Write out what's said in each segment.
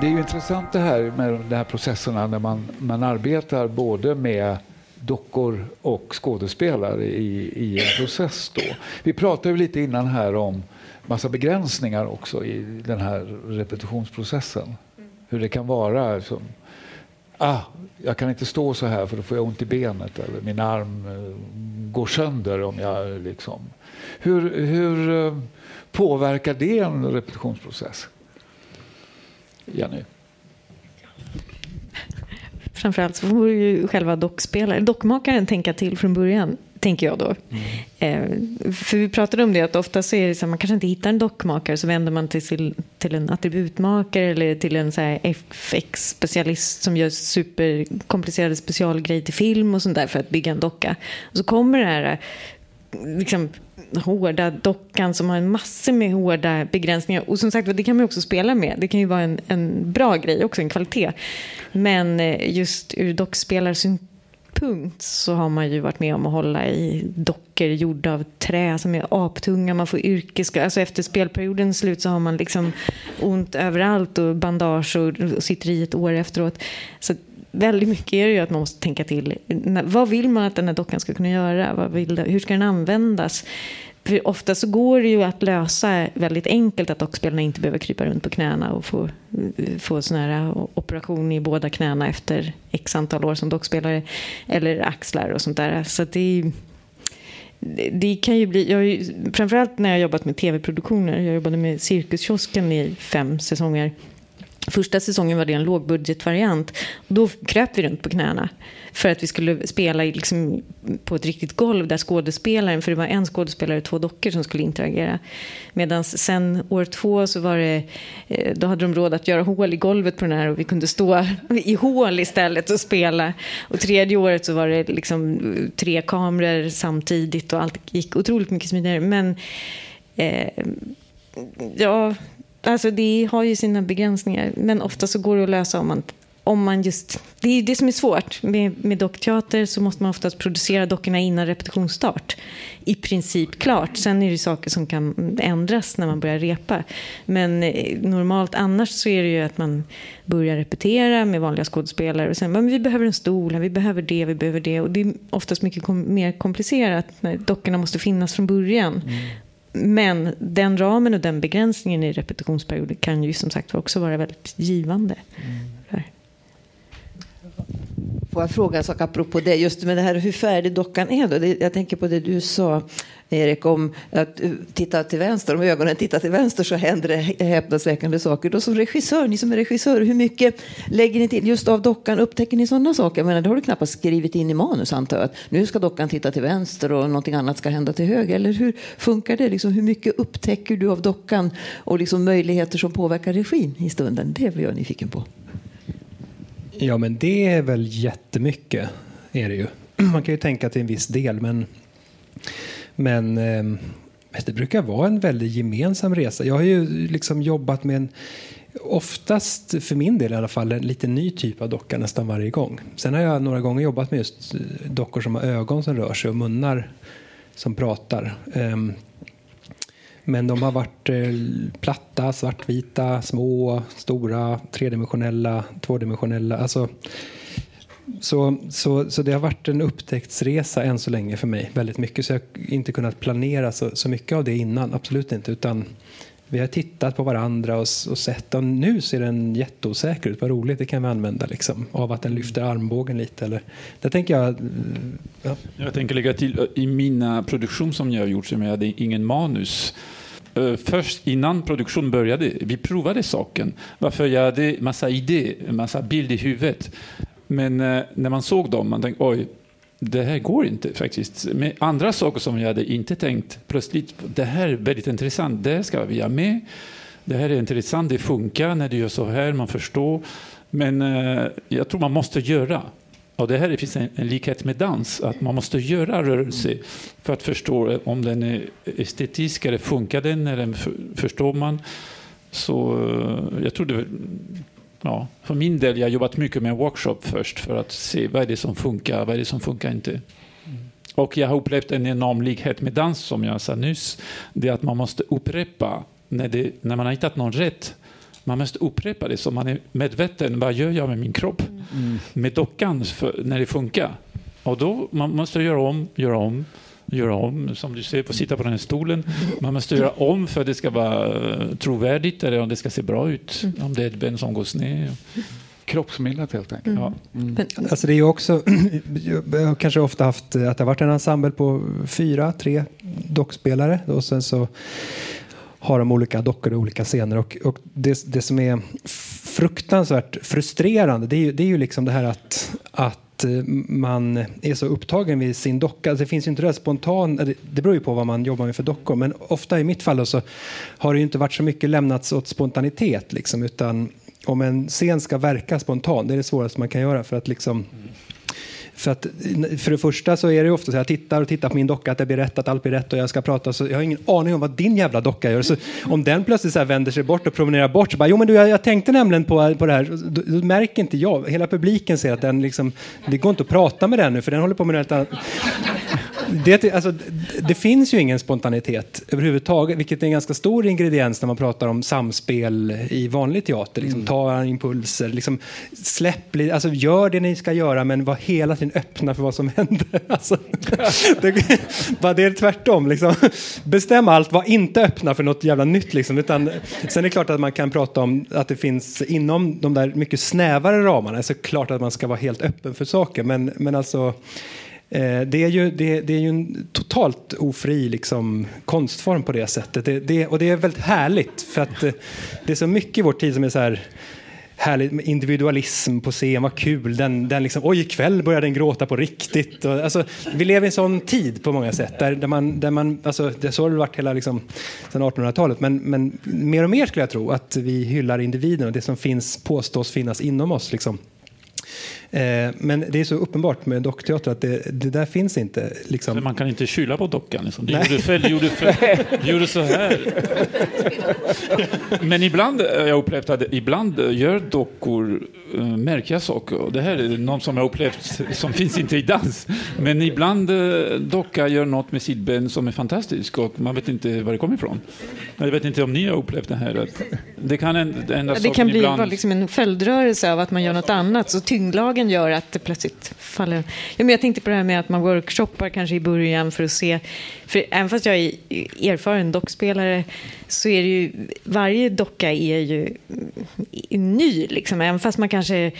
det är ju intressant det här med de här processerna när man, man arbetar både med dockor och skådespelare i, i en process. Då. Vi pratade ju lite innan här om massa begränsningar också i den här repetitionsprocessen. Hur det kan vara. Som, ah, jag kan inte stå så här för då får jag ont i benet eller min arm eh, går sönder om jag liksom... Hur, hur eh, påverkar det en repetitionsprocess? Jenny? Framförallt så får ju själva dockspelaren, dockmakaren tänka till från början tänker jag då. Mm. Eh, för vi pratade om det att ofta så är det så att man kanske inte hittar en dockmakare så vänder man till, till, en attributmakare eller till en FX-specialist som gör superkomplicerade specialgrejer till film och sånt där för att bygga en docka. Och så kommer det här liksom, hårda dockan som har massor med hårda begränsningar. Och som sagt det kan man också spela med. Det kan ju vara en, en bra grej också, en kvalitet. Men eh, just ur dockspelarsynpunkt så har man ju varit med om att hålla i dockor gjorda av trä som är aptunga. Man får yrkes... Alltså efter spelperiodens slut så har man liksom ont överallt och bandage och, och sitter i ett år efteråt. Så väldigt mycket är det ju att man måste tänka till. Vad vill man att den här dockan ska kunna göra? Vad vill, hur ska den användas? För ofta så går det ju att lösa väldigt enkelt att dockspelarna inte behöver krypa runt på knäna och få, få sån här operation i båda knäna efter x antal år som dockspelare. Eller axlar och sånt där. Så det, det kan ju bli, jag ju, framförallt när jag jobbat med tv-produktioner. Jag jobbade med Cirkuskiosken i fem säsonger. Första säsongen var det en lågbudgetvariant. då kröp vi runt på knäna. För att vi skulle spela liksom på ett riktigt golv där skådespelaren, för det var en skådespelare och två dockor som skulle interagera. Medan sen år två så var det, eh, då hade de råd att göra hål i golvet på den här och vi kunde stå i hål istället och spela. Och tredje året så var det liksom eh, tre kameror samtidigt och allt gick otroligt mycket smidigare. Men eh, ja, Alltså det har ju sina begränsningar, men ofta så går det att lösa om man, om man just... Det är det som är svårt. Med, med dockteater så måste man oftast producera dockorna innan repetitionsstart. I princip klart. Sen är det saker som kan ändras när man börjar repa. Men eh, normalt annars så är det ju att man börjar repetera med vanliga skådespelare och sen men vi behöver en stol, vi behöver det, vi behöver det. Och det är oftast mycket kom, mer komplicerat när dockorna måste finnas från början. Mm. Men den ramen och den begränsningen i repetitionsperioden kan ju som sagt också vara väldigt givande. Mm. Får jag fråga en sak apropå det, just med det här hur färdig dockan är då? Jag tänker på det du sa Erik om att eh, titta till vänster, om ögonen tittar till vänster så händer det häpnadsväckande saker. Då som regissör, ni som är regissör, hur mycket lägger ni till just av dockan? Upptäcker ni sådana saker? Men det har du knappast skrivit in i manus antar jag. Att nu ska dockan titta till vänster och någonting annat ska hända till höger. Eller hur funkar det? Liksom, hur mycket upptäcker du av dockan och liksom möjligheter som påverkar regin i stunden? Det blir jag nyfiken på. Ja, men det är väl jättemycket, är det ju. Man kan ju tänka till en viss del, men, ehm, men det brukar vara en väldigt gemensam resa. Jag har ju liksom jobbat med en, oftast för min del i alla fall, en lite ny typ av docka nästan varje gång. Sen har jag några gånger jobbat med just eh, dockor som har ögon som rör sig och munnar som pratar. Ehm, men de har varit eh, platta, svartvita, små, stora, tredimensionella, tvådimensionella. Alltså, så, så, så det har varit en upptäcktsresa än så länge för mig, väldigt mycket. Så jag har inte kunnat planera så, så mycket av det innan, absolut inte. Utan vi har tittat på varandra och, och sett, och nu ser den jätteosäker ut, vad roligt, det kan vi använda liksom. Av att den lyfter armbågen lite eller, det tänker jag. Ja. Jag tänker lägga till, i mina produktion som jag har gjort, som jag hade ingen manus, först innan produktion började, vi provade saken. Varför jag hade massa idéer, massa bilder i huvudet. Men när man såg dem, man tänkte oj, det här går inte faktiskt. Med andra saker som jag hade inte tänkt, plötsligt, det här är väldigt intressant, det ska vi ha med. Det här är intressant, det funkar när du gör så här, man förstår. Men eh, jag tror man måste göra. Och det här finns en, en likhet med dans, att man måste göra rörelse för att förstå om den är estetisk eller funkar den, eller förstår man. Så eh, jag tror det ja, för min del, jag har jobbat mycket med workshop först för att se vad är det som funkar, vad är det som funkar inte. Mm. Och jag har upplevt en enorm likhet med dans som jag sa nyss. Det är att man måste upprepa när, det, när man har hittat någon rätt man måste upprepa det så man är medveten. Vad gör jag med min kropp? Mm. Med dockan för, när det funkar. Och då man måste göra om, göra om, göra om. Som du ser, på sitta på den här stolen. Man måste göra om för att det ska vara eh, trovärdigt eller om det ska se bra ut. Om det är ett ben som går sned. Kroppsminnet helt enkelt. Ja. Men, Alltså det är ju också, jag har kanske ofta haft att det har varit en ensemble på fyra, tre dockspelare och sen så har de olika dockor och olika scener och, och det, det som är fruktansvärt frustrerande det är ju, det är ju liksom det här att, att att eh, man är så upptagen vid sin docka. Alltså det finns ju inte det spontan, det, beror ju på vad man jobbar med för dockor, men ofta i mitt fall så har det ju inte varit så mycket lämnats åt spontanitet liksom, utan om en scen ska verka spontan, det är det svåraste man kan göra för att liksom för, att, för det första så är det ju ofta så att jag tittar och tittar på min docka, att det blir rätt, att allt blir rätt och jag ska prata. Så jag har ingen aning om vad din jävla docka gör. Så om den plötsligt så här vänder sig bort och promenerar bort så bara, jo men du, jag, jag tänkte nämligen på, på det här. Då, då märker inte jag, hela publiken ser att den liksom, det går inte att prata med den nu för den håller på med något annat. Det, alltså, det finns ju ingen spontanitet överhuvudtaget, vilket är en ganska stor ingrediens när man pratar om samspel i vanlig teater. Liksom, Ta impulser, liksom, släpp lite, alltså, gör det ni ska göra men var hela tiden öppna för vad som händer. Alltså, det, bara det är tvärtom. Liksom. Bestäm allt, var inte öppna för något jävla nytt. Liksom, utan, sen är det klart att man kan prata om att det finns inom de där mycket snävare ramarna, så klart att man ska vara helt öppen för saker. Men, men alltså Eh, det är, ju, det, det, är ju en totalt ofri liksom, konstform på det sättet. Det, det, och det är väldigt härligt för att eh, det är så mycket i vår tid som är så här härligt individualism på scen, vad kul. Den, den liksom, oj, ikväll börjar den gråta på riktigt. Och, alltså, vi lever i en sån tid på många sätt. Där, där man, där man, alltså, det så har det varit hela liksom, sedan 1800-talet. Men, men mer och mer skulle jag tro att vi hyllar individen och det som finns påstås finnas inom oss. Liksom. Eh, men det är så uppenbart med dockteater att det, det där finns inte. Liksom. Man kan inte skylla på dockan. Liksom. Du gjorde fel, du gjorde, fel, du gjorde så här. Men ibland, jag har upplevt att ibland gör dockor uh, märkliga saker. Det här är något som jag upplevt som finns inte i dans. Men ibland docka gör något med sitt ben som är fantastiskt och man vet inte var det kommer ifrån. Jag vet inte om ni har upplevt det här. Det kan en, ja, det kan bli ibland... liksom en följdrörelse av att man gör något annat. Så tyngdlagen gör att det plötsligt faller. Ja, men jag tänkte på det här med att man workshoppar kanske i början för att se. För även fast jag är erfaren dockspelare så är det ju, varje docka är ju ny. Liksom. Även fast man kanske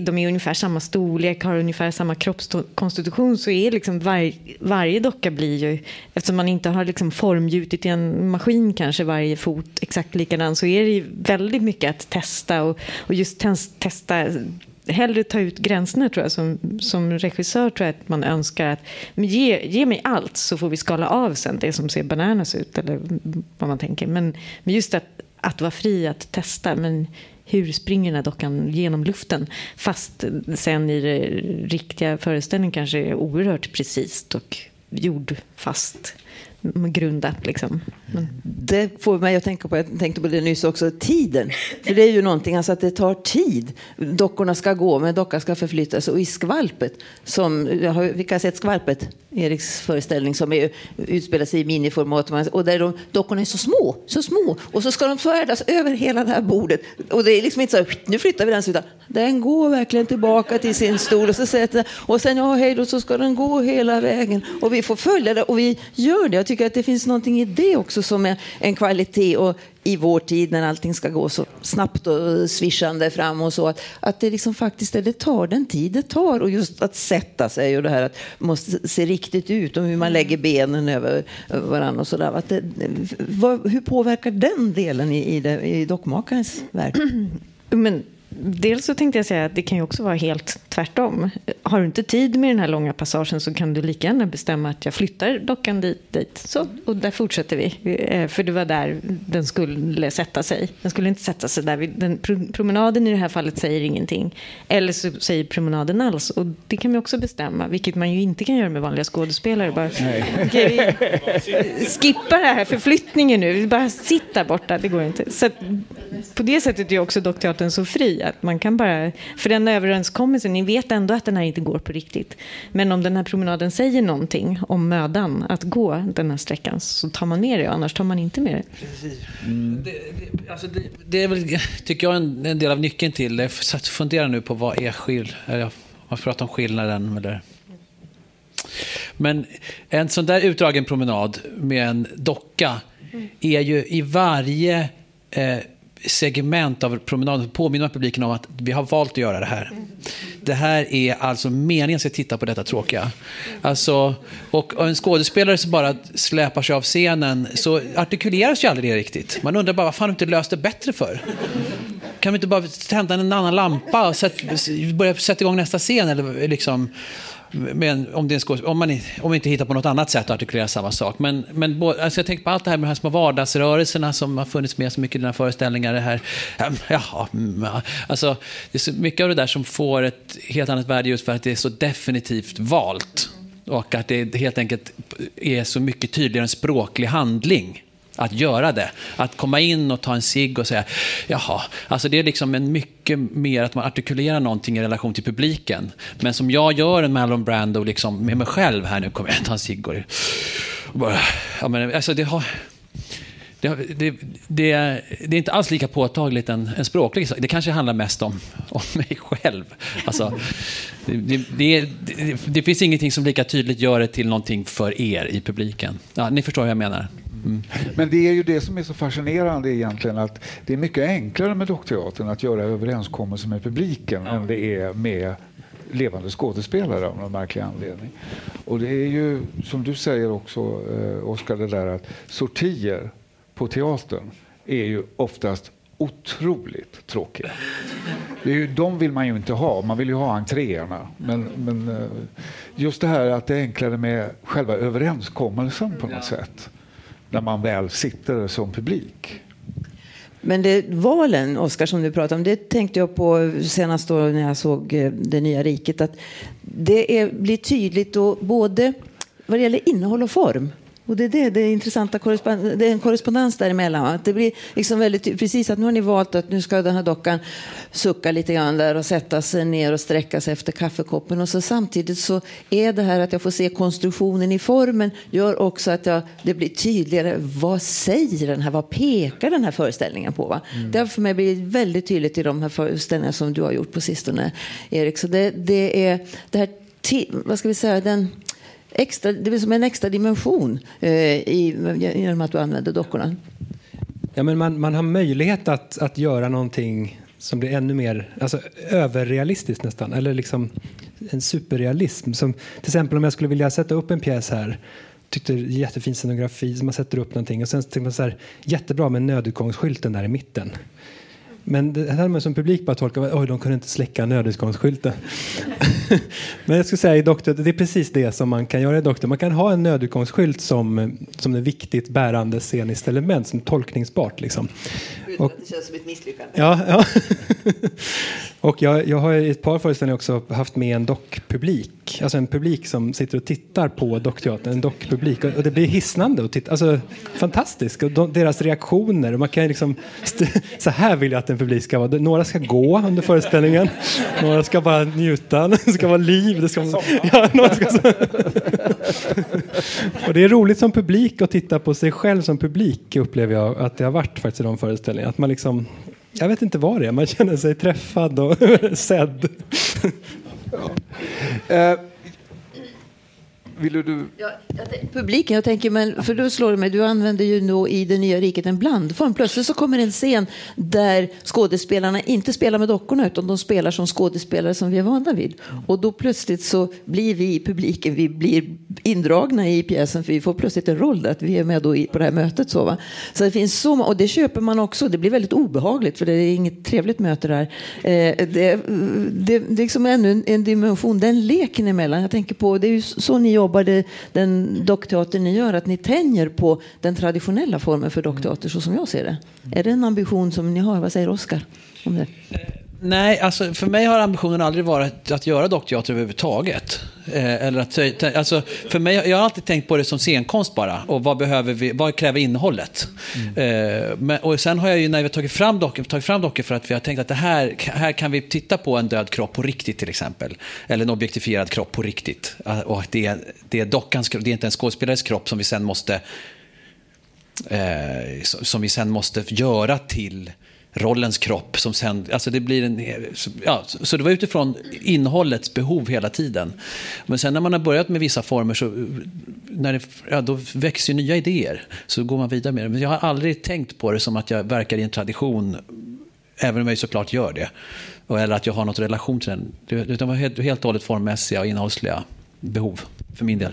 de är ungefär samma storlek, har ungefär samma kroppskonstitution så är liksom var, varje docka blir ju, eftersom man inte har liksom formgjutit i en maskin kanske varje fot exakt likadan så är det ju väldigt mycket att testa och, och just testa hellre ta ut gränserna tror jag. Som, som regissör tror jag att man önskar att ge, ge mig allt så får vi skala av sen det som ser bananas ut eller vad man tänker. Men, men just att, att vara fri att testa. Men hur springer den här dockan genom luften? Fast sen i det riktiga föreställningen kanske är oerhört precis och jordfast grundat. Liksom. Men. Det får mig att tänka på, jag tänkte på det nyss också, tiden. För det är ju någonting, alltså att det tar tid. Dockorna ska gå, men dockan ska förflyttas. Och i skvalpet, som, vilka har sett skvalpet? Eriks föreställning som är, utspelar sig i miniformat. Och där de, dockorna är så små, så små. Och så ska de färdas över hela det här bordet. Och det är liksom inte så nu flyttar vi den, utan den går verkligen tillbaka till sin stol. Och, så sätter, och sen, ja hej då, så ska den gå hela vägen. Och vi får följa det, och vi gör det. Jag tycker att det finns någonting i det också som är en kvalitet. Och i vår tid när allting ska gå så snabbt och svischande fram och så. Att, att det liksom faktiskt det tar den tid det tar. Och just att sätta sig och det här att måste se riktigt ut och hur man lägger benen över varandra och sådär. Att det, vad, hur påverkar den delen i, i, det, i dockmakarens värld? Men Dels så tänkte jag säga att det kan ju också vara helt tvärtom. Har du inte tid med den här långa passagen så kan du lika gärna bestämma att jag flyttar dockan dit. dit. Så, och där fortsätter vi. Eh, för det var där den skulle sätta sig. Den skulle inte sätta sig där. Den, promenaden i det här fallet säger ingenting. Eller så säger promenaden alls. Och det kan man också bestämma. Vilket man ju inte kan göra med vanliga skådespelare. Bara, okay, vi skippa det här förflyttningen nu. Vi bara sitta borta. Det går inte. Så på det sättet är också dockteatern så fri. Att man kan bara, för den överenskommelsen, ni vet ändå att den här inte går på riktigt. Men om den här promenaden säger någonting om mödan att gå den här sträckan så tar man med det, annars tar man inte med det. Precis. Mm. Det, det, alltså det, det, är väl, tycker jag, en, en del av nyckeln till det. Jag funderar nu på vad är skill... Man pratar om skillnaden. Eller? Men en sån där utdragen promenad med en docka är ju i varje eh, segment av promenaden påminner publiken om att vi har valt att göra det här. Det här är alltså meningen att titta på detta tråkiga. Alltså, och en skådespelare som bara släpar sig av scenen så artikuleras ju aldrig det riktigt. Man undrar bara varför har du inte löst det bättre för? Kan vi inte bara tända en annan lampa och sätt, börja sätta igång nästa scen? Eller liksom, men om, det skås, om, man, om man inte hittar på något annat sätt att artikulera samma sak. Men, men alltså jag tänker på allt det här med de här små vardagsrörelserna som har funnits med så mycket i dina föreställningar. Det här, mm, ja, alltså, det är så mycket av det där som får ett helt annat värde just för att det är så definitivt valt. Och att det helt enkelt är så mycket tydligare en språklig handling att göra det. Att komma in och ta en cigg och säga, jaha, alltså det är liksom en mycket mer att man artikulerar någonting i relation till publiken. Men som jag gör en Marlon Brando liksom med mig själv här nu, kommer jag ta en cigg och, och bara, ja men alltså det har... Det, det, det, det, är inte alls lika påtagligt en, en språklig sak. Det kanske handlar mest om, om mig själv. Alltså, det, det, finns ingenting som lika tydligt gör det till någonting för er i publiken. Ja, ni förstår vad jag menar. Mm. Men det är ju det som är så fascinerande egentligen att det är mycket enklare med dockteatern att göra överenskommelser med publiken än det är med levande skådespelare av någon märklig anledning. Och det är ju som du säger också eh, Oskar, det där att sortier på teatern är ju oftast otroligt tråkiga. Det är ju, de vill man ju inte ha, man vill ju ha entréerna. Men, men eh, just det här att det är enklare med själva överenskommelsen på något sätt när man väl sitter som publik. Men det, valen, Oskar, som du pratade om, det tänkte jag på senast då när jag såg eh, Det nya riket. Att det är, blir tydligt då både vad det gäller innehåll och form. Och det är det, det är intressanta det är en korrespondens däremellan. Att det blir liksom väldigt precis att nu har ni valt att nu ska den här dockan sucka lite grann där och sätta sig ner och sträcka sig efter kaffekoppen. Och så samtidigt så är det här att jag får se konstruktionen i formen gör också att jag, det blir tydligare. Vad säger den här? Vad pekar den här föreställningen på? Mm. Det har för mig blivit väldigt tydligt i de här föreställningarna som du har gjort på sistone, Erik. Så det, det är det här, vad ska vi säga, den extra, det blir som en extra dimension eh, i, genom att du använder dockorna. Ja, men man, man har möjlighet att, att göra någonting som blir ännu mer alltså, överrealistiskt nästan. Eller liksom en superrealism. Som, till exempel om jag skulle vilja sätta upp en pjäs här tyckte jättefin scenografi, man sätter upp någonting och sen tyckte man så här, jättebra med nödutgångsskylten där i mitten. Men det här man som publik bara tolkat, oj de kunde inte släcka nödutgångsskylten. Men jag skulle säga i Doktor, det är precis det som man kan göra i Doktor. Man kan ha en nödutgångsskylt som, som ett viktigt bärande sceniskt element, som tolkningsbart. Liksom. Och, det känns som ett misslyckande. Ja, ja. och jag, jag har i ett par föreställningar också haft med en dockpublik. Alltså en publik som sitter och tittar på dockteatern. En dockpublik. Och, och det blir hisnande att titta. Alltså fantastiskt. Och de, deras reaktioner. Och man kan liksom så här vill jag att en publik ska vara. Några ska gå under föreställningen. Några ska bara njuta. Det ska vara liv. Det ska, ja, några ska, och det är roligt som publik att titta på sig själv som publik upplever jag att det har varit faktiskt i de föreställningarna. Att man liksom, jag vet inte vad det är, man känner sig träffad och sedd. Ja. eh, vill du... Ja, publiken, jag tänker, men för då slår det mig, du använder ju nog i det nya riket en blandform. Plötsligt så kommer en scen där skådespelarna inte spelar med dockorna utan de spelar som skådespelare som vi är vana vid. Och då plötsligt så blir vi i publiken, vi blir indragna i pjäsen för vi får plötsligt en roll där, att vi är med då på det här mötet. Så, va? så det finns så, och det köper man också, det blir väldigt obehagligt för det är inget trevligt möte där. Eh, det, det, det, är liksom ännu en, en dimension, den leken emellan. Jag tänker på, det är ju så ni jobbar jobbar det, den dockteater ni gör, att ni tänjer på den traditionella formen för dockteater så som jag ser det? Är det en ambition som ni har? Vad säger Oskar om det? Eh, Nej, alltså för mig har ambitionen aldrig varit att göra dockteater överhuvudtaget. Eh, eller att, alltså, för mig, jag har alltid tänkt på det som scenkonst bara. Och vad, behöver vi, vad kräver innehållet? Mm. Eh, men, och sen har jag ju när vi har tagit fram dockor, tagit fram dockor för att vi har tänkt att det här, här kan vi titta på en död kropp på riktigt till exempel. Eller en objektifierad kropp på riktigt. Eh, och det är, det är dockans det är inte en skådespelares kropp som vi sen måste eh, som vi sen måste göra till rollens kropp som sen, alltså det blir en, ja, så det var utifrån innehållets behov hela tiden. Men sen när man har börjat med vissa former så när det, ja, då växer ju nya idéer. Så går man vidare med det. Men jag har aldrig tänkt på det som att jag verkar i en tradition, även om jag såklart gör det. Eller att jag har något relation till den. Utan det var helt, helt och hållet formmässiga och innehållsliga behov för min del.